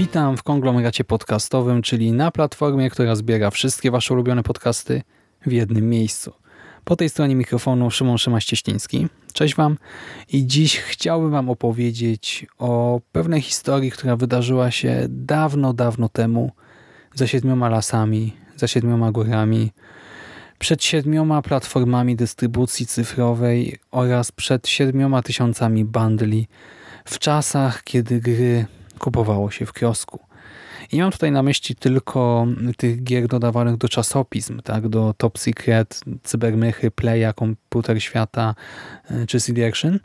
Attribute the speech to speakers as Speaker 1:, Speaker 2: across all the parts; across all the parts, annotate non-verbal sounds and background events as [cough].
Speaker 1: Witam w konglomeracie podcastowym, czyli na platformie, która zbiera wszystkie Wasze ulubione podcasty w jednym miejscu. Po tej stronie mikrofonu Szymon Szymaś-Cieśliński. Cześć Wam i dziś chciałbym Wam opowiedzieć o pewnej historii, która wydarzyła się dawno, dawno temu za siedmioma lasami, za siedmioma górami, przed siedmioma platformami dystrybucji cyfrowej oraz przed siedmioma tysiącami bundli w czasach, kiedy gry kupowało się w kiosku. I nie mam tutaj na myśli tylko tych gier dodawanych do czasopism, tak, do Top Secret, Cybermychy, Playa, Komputer Świata e, czy CD Action,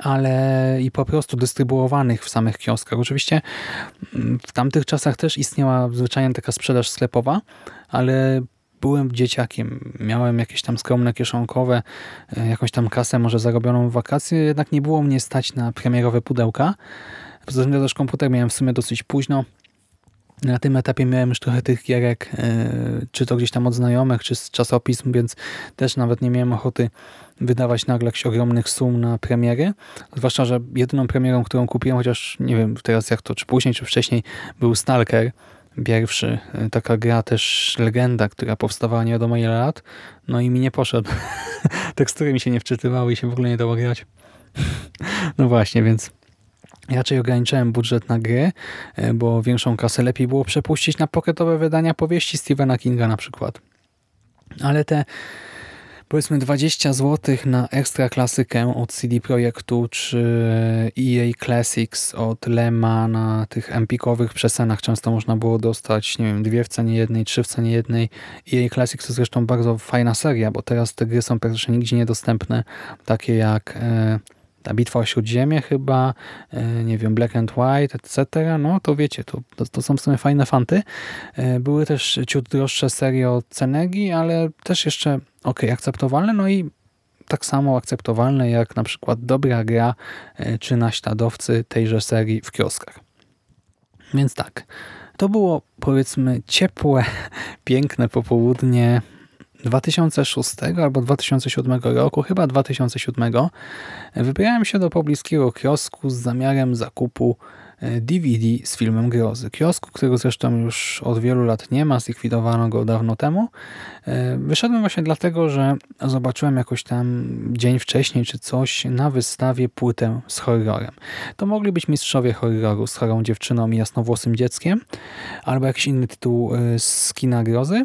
Speaker 1: ale i po prostu dystrybuowanych w samych kioskach. Oczywiście mm, w tamtych czasach też istniała zwyczajnie taka sprzedaż sklepowa, ale byłem dzieciakiem, miałem jakieś tam skromne kieszonkowe, e, jakąś tam kasę może zarobioną w wakacje, jednak nie było mnie stać na premierowe pudełka. Poza też komputer miałem w sumie dosyć późno. Na tym etapie miałem już trochę tych gierek, e, czy to gdzieś tam od znajomych, czy z czasopism, więc też nawet nie miałem ochoty wydawać nagle jakichś ogromnych sum na premiery. Zwłaszcza, że jedyną premierą, którą kupiłem, chociaż nie wiem teraz jak to, czy później, czy wcześniej, był Stalker. Pierwszy, e, taka gra też legenda, która powstawała nie wiadomo ile lat. No i mi nie poszedł. [laughs] Tekstury mi się nie wczytywały i się w ogóle nie dało grać. [laughs] No właśnie, więc Raczej ograniczałem budżet na gry, e, bo większą kasę lepiej było przepuścić na pocketowe wydania powieści Stephena Kinga na przykład. Ale te powiedzmy 20 zł na ekstra klasykę od CD Projektu czy EA Classics od Lema na tych empikowych przecenach często można było dostać, nie wiem, dwie w cenie jednej, trzy w cenie jednej. EA Classics to zresztą bardzo fajna seria, bo teraz te gry są praktycznie nigdzie niedostępne, takie jak e, ta bitwa o Śródziemie chyba, e, nie wiem, Black and White, etc., no to wiecie, to, to, są w sumie fajne fanty. E, były też ciut droższe serie od Cenegi, ale też jeszcze ok, akceptowalne, no i tak samo akceptowalne jak na przykład dobra gra e, czy naśladowcy tejże serii w kioskach. Więc tak, to było powiedzmy ciepłe, [laughs] piękne popołudnie 2006 albo 2007 roku, chyba 2007, wybrałem się do pobliskiego kiosku z zamiarem zakupu DVD e, z filmem grozy. Kiosku, którego zresztą już od wielu lat nie ma, zlikwidowano go dawno temu. E, wyszedłem właśnie dlatego, że zobaczyłem jakoś tam dzień wcześniej czy coś na wystawie płytę z horrorem. To mogli być mistrzowie horroru z chorą dziewczyną i jasnowłosym dzieckiem, albo jakiś inny tytuł e, z kina grozy.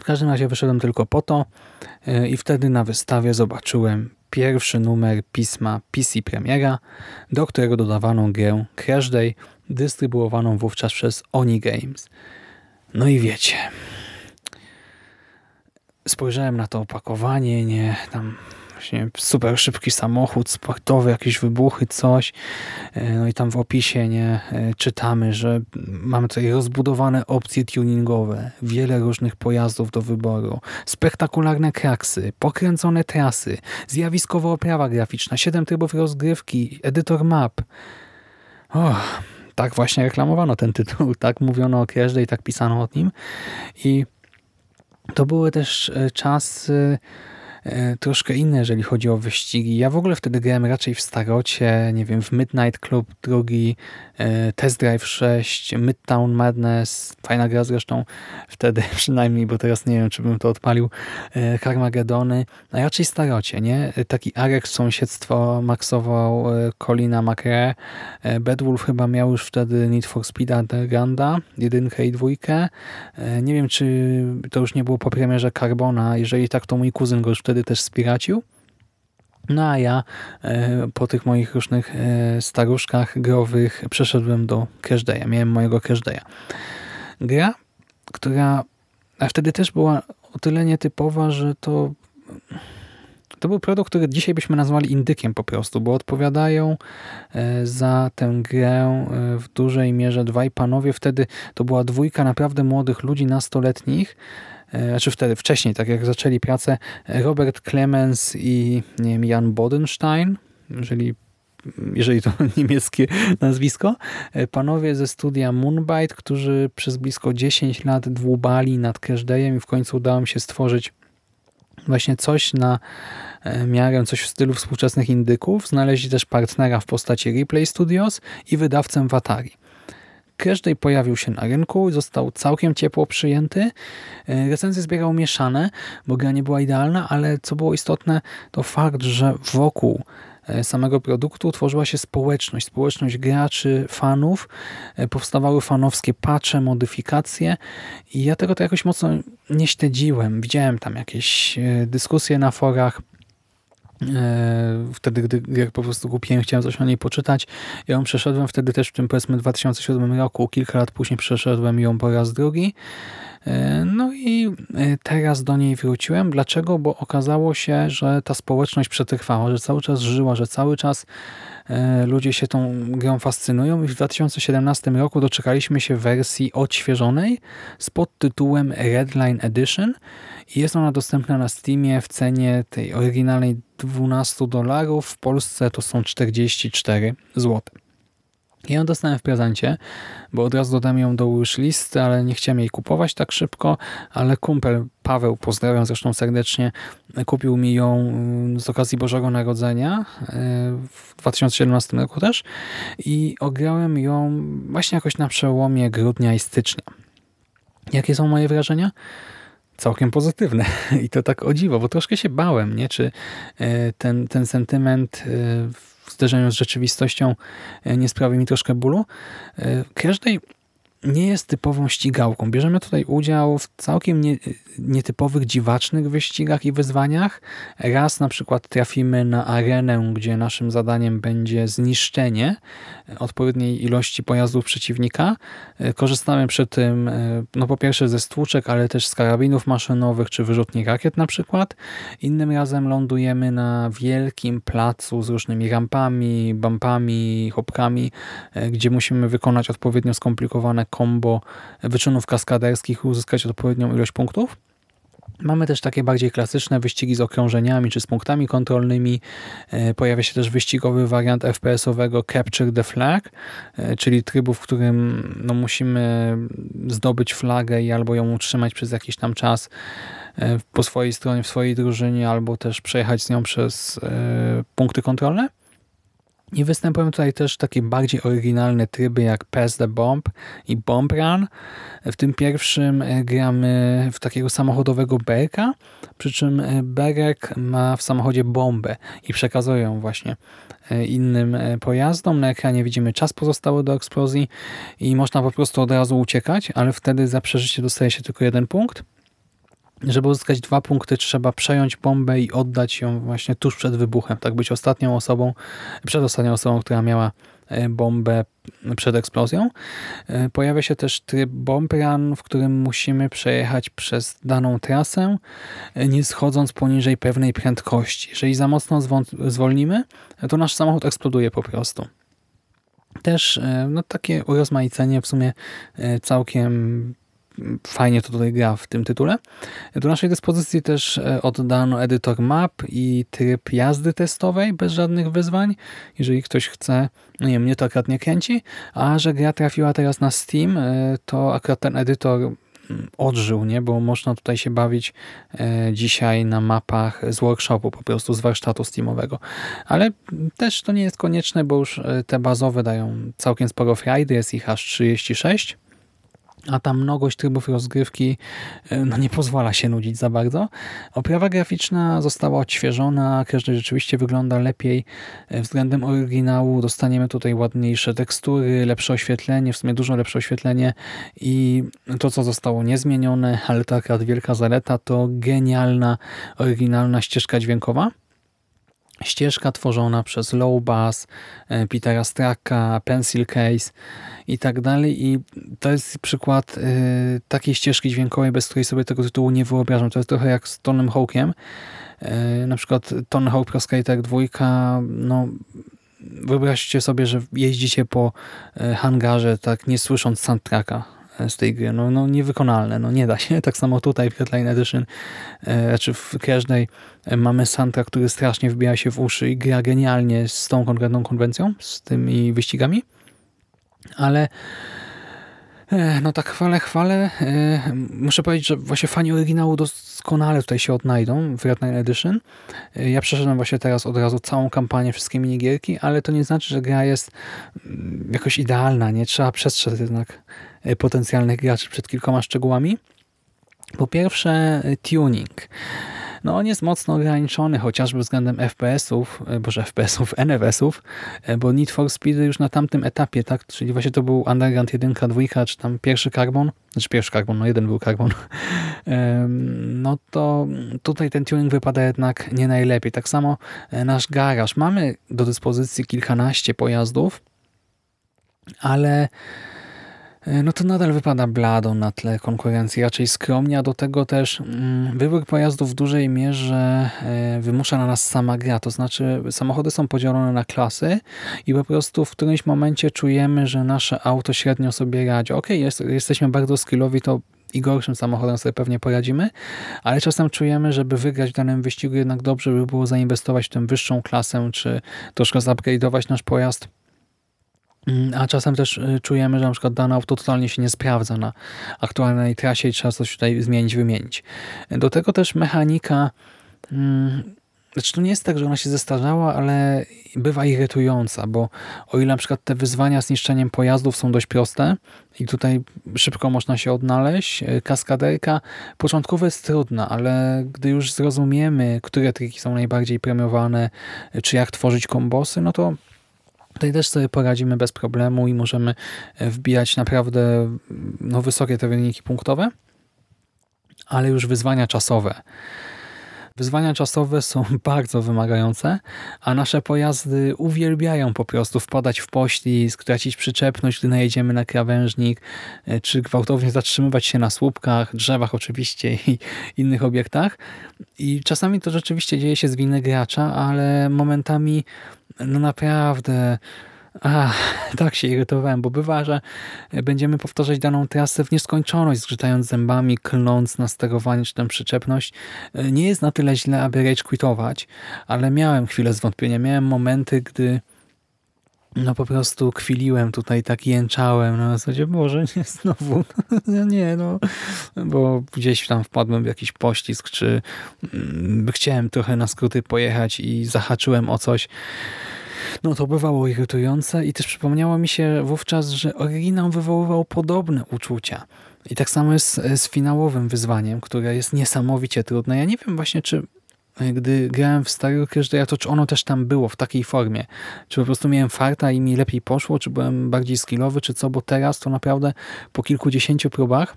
Speaker 1: W każdym razie wyszedłem tylko po to e, i wtedy na wystawie zobaczyłem pierwszy numer pisma PC Premiera, do którego dodawano grę Crash Day, dystrybuowaną wówczas przez Oni Games. No i wiecie, spojrzałem na to opakowanie, nie, tam właśnie super szybki samochód sportowy, jakieś wybuchy, coś. E, no i tam w opisie nie e, czytamy, że mamy tutaj rozbudowane opcje tuningowe, wiele różnych pojazdów do wyboru, spektakularne kraksy, pokręcone trasy, zjawiskowa oprawa graficzna, 7 trybów rozgrywki, edytor map. Oh, tak właśnie reklamowano ten tytuł, [laughs] tak mówiono o Crash i tak pisano o nim. I to były też e, czasy troszkę inne, jeżeli chodzi o wyścigi. Ja w ogóle wtedy grałem raczej w starocie, nie wiem, w Midnight Club drugi, e, Test Drive 6, Midtown Madness, fajna gra zresztą wtedy [laughs] przynajmniej, bo teraz nie wiem, czy bym to odpalił, e, Carmagedony, a raczej starocie, nie? Taki Arek sąsiedztwo maksował Colina McRae, Bedwulf chyba miał już wtedy Need for Speed Undergrounda, jedynkę i dwójkę. Nie wiem, czy to już nie było po premierze Carbona, jeżeli tak, to mój kuzyn go już wtedy wtedy też spiracił. No a ja e, po tych moich różnych e, staruszkach growych przeszedłem do Cashdaya. Miałem mojego Cashdaya. Gra, która a wtedy też była o tyle nietypowa, że to to był produkt, który dzisiaj byśmy nazwali indykiem po prostu, bo odpowiadają e, za tę grę w dużej mierze dwaj panowie. Wtedy to była dwójka naprawdę młodych ludzi, nastoletnich, znaczy wtedy, wcześniej, tak jak zaczęli pracę, Robert Clemens i nie wiem, Jan Bodenstein, jeżeli jeżeli to [laughs] niemieckie nazwisko, panowie ze studia Moonbite, którzy przez blisko 10 lat dłubali nad Cashdayem i w końcu udało mi się stworzyć właśnie coś na e, miarę, coś w stylu współczesnych indyków. Znaleźli też partnera w postaci Replay Studios i wydawcę w Atari. Każdy pojawił się na rynku, został całkiem ciepło przyjęty. E, recenzje zbierał mieszane, bo gra nie była idealna, ale co było istotne, to fakt, że wokół E, samego produktu tworzyła się społeczność, społeczność graczy, fanów, e, powstawały fanowskie patche, modyfikacje i ja tego to jakoś mocno nie śledziłem. Widziałem tam jakieś dyskusje na forach, wtedy, gdy jak po prostu kupiłem, chciałem coś o niej poczytać. Ja ją przeszedłem wtedy też w tym powiedzmy 2007 roku, kilka lat później przeszedłem ją po raz drugi. E, no i e, teraz do niej wróciłem. Dlaczego? Bo okazało się, że ta społeczność przetrwała, że cały czas żyła, że cały czas e, ludzie się tą grą fascynują i w 2017 roku doczekaliśmy się wersji odświeżonej z podtytułem Redline Edition i jest ona dostępna na Steamie w cenie tej oryginalnej 12 dolarów. W Polsce to są 44 zł. Ja ją dostałem w prezencie, bo od razu dodam ją do wishlisty, ale nie chciałem jej kupować tak szybko, ale kumpel Paweł, pozdrawiam zresztą serdecznie, kupił mi ją mm, z okazji Bożego Narodzenia e, w 2017 roku też i ograłem ją właśnie jakoś na przełomie grudnia i stycznia. Jakie są moje wrażenia? całkiem pozytywne. [laughs] I to tak o dziwo, bo troszkę się bałem, nie? czy e, ten, ten sentyment e, w zderzeniu z rzeczywistością e, nie sprawi mi troszkę bólu. E, każdej nie jest typową ścigałką. Bierzemy tutaj udział w całkiem nie, nietypowych, dziwacznych wyścigach i wyzwaniach. Raz na przykład trafimy na arenę, gdzie naszym zadaniem będzie zniszczenie odpowiedniej ilości pojazdów przeciwnika. Korzystamy przy tym no po pierwsze ze stłuczek, ale też z karabinów maszynowych czy wyrzutni rakiet na przykład. Innym razem lądujemy na wielkim placu z różnymi rampami, bumpami, hopkami, gdzie musimy wykonać odpowiednio skomplikowane combo wyczynów kaskaderskich uzyskać odpowiednią ilość punktów. Mamy też takie bardziej klasyczne wyścigi z okrążeniami czy z punktami kontrolnymi. E, pojawia się też wyścigowy wariant FPS-owego Capture the Flag, e, czyli trybu, w którym no, musimy zdobyć flagę i albo ją utrzymać przez jakiś tam czas e, po swojej stronie, w swojej drużynie, albo też przejechać z nią przez punkty kontrolne. I występują tutaj też takie bardziej oryginalne tryby jak Pass the Bomb i Bomb Run. W tym pierwszym e, gramy w takiego samochodowego berka, przy czym e, berek ma w samochodzie bombę i przekazuje ją właśnie e, innym pojazdom. Na ekranie widzimy czas pozostały do eksplozji i można po prostu od razu uciekać, ale wtedy za przeżycie dostaje się tylko jeden punkt. Żeby uzyskać dwa punkty, trzeba przejąć bombę i oddać ją właśnie tuż przed wybuchem. Tak być ostatnią osobą, przedostatnią osobą, która miała e, bombę przed eksplozją. E, pojawia się też tryb bomb run, w którym musimy przejechać przez daną trasę, e, nie schodząc poniżej pewnej prędkości. Jeżeli za mocno zwolnimy, to nasz samochód eksploduje po prostu. Też no, takie urozmaicenie w sumie całkiem fajnie to tutaj gra w tym tytule. Do naszej dyspozycji też e, oddano edytor map i tryb jazdy testowej bez żadnych wyzwań. Jeżeli ktoś chce, nie mnie to akurat nie kręci, a że gra trafiła teraz na Steam, e, to akurat ten edytor mm, odżył, nie? bo można tutaj się bawić e, dzisiaj na mapach z workshopu, po prostu z warsztatu Steamowego. Ale też to nie jest konieczne, bo już te bazowe dają całkiem sporo frajdy, jest ich aż 36 a ta mnogość trybów rozgrywki e, no nie pozwala się nudzić za bardzo. Oprawa graficzna została odświeżona, każdy rzeczywiście wygląda lepiej e, względem oryginału. Dostaniemy tutaj ładniejsze tekstury, lepsze oświetlenie, w sumie dużo lepsze oświetlenie i to, co zostało niezmienione, ale to akurat wielka zaleta, to genialna, oryginalna ścieżka dźwiękowa ścieżka tworzona przez Low Bass, e, Petera Straka, Pencil Case i tak dalej. I to jest przykład y, takiej ścieżki dźwiękowej, bez której sobie tego tytułu nie wyobrażam. To jest trochę jak z Tonem Hawkiem. Y, na przykład Tony Hawk Pro Skater 2, no wyobraźcie sobie, że jeździcie po hangarze, tak nie słysząc soundtracka z tej gry. No, no niewykonalne, no nie da się. [laughs] Tak samo tutaj w Headline Edition, e, znaczy w każdej e, mamy soundtrack, który strasznie wbija się w uszy i gra genialnie z tą konkretną konwencją, z tymi wyścigami, ale e, no tak chwalę, chwalę. Muszę powiedzieć, że właśnie fani oryginału doskonale tutaj się odnajdą w Red Night Edition. Ja przeszedłem właśnie teraz od razu całą kampanię, wszystkie minigierki, ale to nie znaczy, że gra jest mm, jakoś idealna. Nie trzeba przestrzec jednak E, potencjalnych graczy przed kilkoma szczegółami. Po pierwsze e, tuning. No on jest mocno ograniczony, chociażby względem FPS-ów, e, boże FPS-ów, [laughs] NFS-ów, bo Need for Speed już na tamtym etapie, tak, czyli właśnie to był Underground 1, 2, czy tam pierwszy Carbon, znaczy pierwszy Carbon, no jeden był Carbon, [laughs] no to tutaj ten tuning wypada jednak nie najlepiej. Tak samo nasz garaż. Mamy do dyspozycji kilkanaście pojazdów, ale E, no to nadal wypada blado na tle konkurencji, raczej skromnie, a do tego też mm, wybór pojazdów w dużej mierze e, wymusza na nas sama gra, to znaczy samochody są podzielone na klasy i po prostu w którymś momencie czujemy, że nasze auto średnio sobie radzi. Ok, jest, jesteśmy bardzo skillowi, to i gorszym samochodem sobie pewnie poradzimy, ale czasem czujemy, żeby wygrać w danym wyścigu jednak dobrze by było zainwestować w tę wyższą klasę, czy troszkę zupgrade'ować nasz pojazd a czasem też y, czujemy, że na przykład dane auto totalnie się nie sprawdza na aktualnej trasie i trzeba coś tutaj zmienić, wymienić. Do tego też mechanika, hmm, znaczy to nie jest tak, że ona się zestarzała, ale bywa irytująca, bo o ile na przykład te wyzwania z niszczeniem pojazdów są dość proste i tutaj szybko można się odnaleźć, y, kaskaderka początkowo jest trudna, ale gdy już zrozumiemy, które triki są najbardziej premiowane, y, czy jak tworzyć kombosy, no to Tutaj też sobie poradzimy bez problemu i możemy e, wbijać naprawdę no, wysokie te wyniki punktowe, ale już wyzwania czasowe. Wyzwania czasowe są [laughs] bardzo wymagające, a nasze pojazdy uwielbiają po prostu wpadać w poślizg, tracić przyczepność, gdy najedziemy na krawężnik, e, czy gwałtownie zatrzymywać się na słupkach, drzewach oczywiście i [laughs] innych obiektach. I czasami to rzeczywiście dzieje się z winy gracza, ale momentami no naprawdę... Ach, tak się irytowałem, bo bywa, że będziemy powtarzać daną trasę w nieskończoność, zgrzytając zębami, klnąc na sterowanie czy tę przyczepność. Nie jest na tyle źle, aby rage quitować, ale miałem chwilę zwątpienia. Miałem momenty, gdy no po prostu kwiliłem tutaj, tak jęczałem na zasadzie, Boże, nie znowu, no [laughs] nie, no, bo gdzieś tam wpadłem w jakiś pościsk, czy mm, chciałem trochę na skróty pojechać i zahaczyłem o coś, no to bywało irytujące i też przypomniało mi się wówczas, że oryginał wywoływał podobne uczucia. I tak samo jest z finałowym wyzwaniem, które jest niesamowicie trudne. Ja nie wiem właśnie, czy gdy grałem w Star Crash, to czy ono też tam było w takiej formie. Czy po prostu miałem farta i mi lepiej poszło, czy byłem bardziej skillowy, czy co, bo teraz to naprawdę po kilkudziesięciu próbach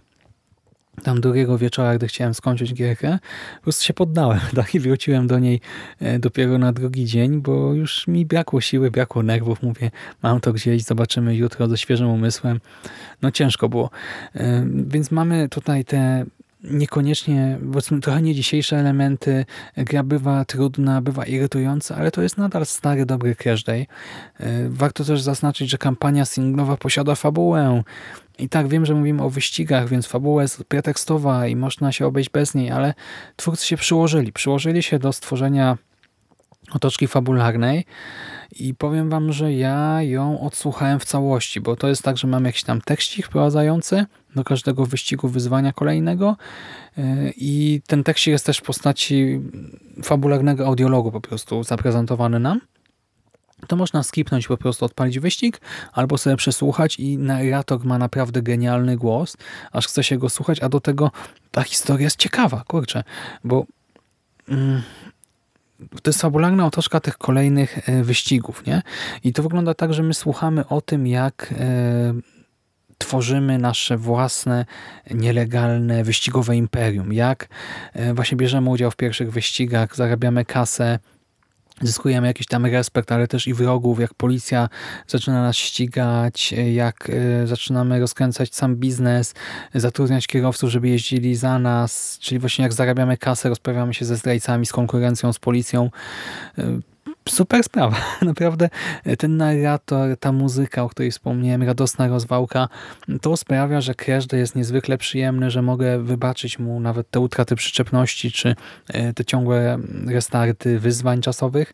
Speaker 1: tam drugiego wieczora, gdy chciałem skończyć gierkę, po prostu się poddałem [laughs] tak? i wróciłem do niej e, dopiero na drugi dzień, bo już mi brakło siły, brakło nerwów. Mówię, mam to gdzieś, zobaczymy jutro ze świeżym umysłem. No ciężko było. E, więc mamy tutaj te niekoniecznie, powiedzmy trochę nie dzisiejsze elementy. Gra bywa trudna, bywa irytująca, ale to jest nadal stary, dobry Crash Day. E, warto też zaznaczyć, że kampania singlowa posiada fabułę. I tak wiem, że mówimy o wyścigach, więc fabuła jest pretekstowa i można się obejść bez niej, ale twórcy się przyłożyli. Przyłożyli się do stworzenia otoczki fabularnej i powiem wam, że ja ją odsłuchałem w całości, bo to jest tak, że mam jakiś tam tekścik wprowadzający do każdego wyścigu wyzwania kolejnego e, i ten tekścik jest też w postaci fabularnego audiologu po prostu zaprezentowany nam. To można skipnąć, po prostu odpalić wyścig, albo sobie przesłuchać i narrator ma naprawdę genialny głos, aż chce się go słuchać, a do tego ta historia jest ciekawa, kurczę, bo mm, to jest fabularna otoczka tych kolejnych e, wyścigów, nie? I to wygląda tak, że my słuchamy o tym, jak e, tworzymy nasze własne nielegalne wyścigowe imperium, jak e, właśnie bierzemy udział w pierwszych wyścigach, zarabiamy kasę, zyskujemy jakiś tam respekt, ale też i wrogów, jak policja zaczyna nas ścigać, jak e, zaczynamy rozkręcać sam biznes, zatrudniać kierowców, żeby jeździli za nas, czyli właśnie jak zarabiamy kasę, rozprawiamy się ze zdrajcami, z konkurencją, z policją. Super sprawa. [laughs] Naprawdę e, ten narrator, ta muzyka, o której wspomniałem, radosna rozwałka, to sprawia, że każdy jest niezwykle przyjemny, że mogę wybaczyć mu nawet te utraty przyczepności, czy e, te ciągłe restarty wyzwań czasowych,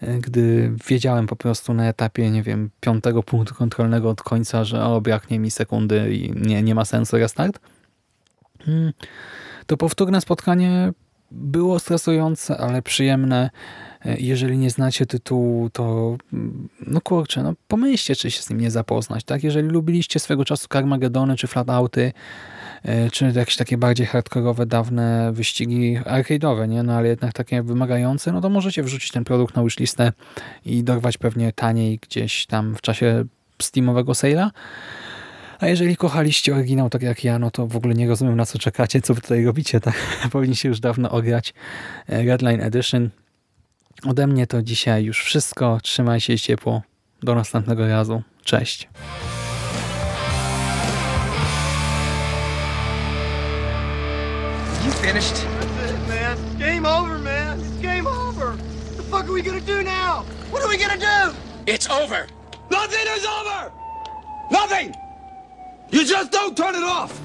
Speaker 1: e, gdy wiedziałem po prostu na etapie, nie wiem, piątego punktu kontrolnego od końca, że o, braknie mi sekundy i nie, nie ma sensu restart. Hmm. To powtórne spotkanie było stresujące, ale przyjemne. E, Jeżeli nie znacie tytułu, to mm, no kurczę, no pomyślcie, czy się z nim nie zapoznać. tak? Jeżeli lubiliście swego czasu Carmagedony czy Flatouty, e, czy jakieś takie bardziej hardkorowe, dawne wyścigi arcade'owe, nie? No ale jednak takie wymagające, no to możecie wrzucić ten produkt na wishlistę i dorwać pewnie taniej gdzieś tam w czasie Steamowego sale'a. A jeżeli kochaliście oryginał tak jak ja, no to w ogóle nie rozumiem na co czekacie, co wy tutaj robicie. Tak? [laughs] Powinniście już dawno ograć e, Redline Edition. Ode mnie to dzisiaj już wszystko. Trzymaj się ciepło. Do następnego razu. Cześć.
Speaker 2: You finished?
Speaker 3: That's it, man. Game over, man. It's game over. What the fuck are we gonna do now? What are we gonna do?
Speaker 2: It's over.
Speaker 3: Nothing is over! Nothing! You just don't turn it off!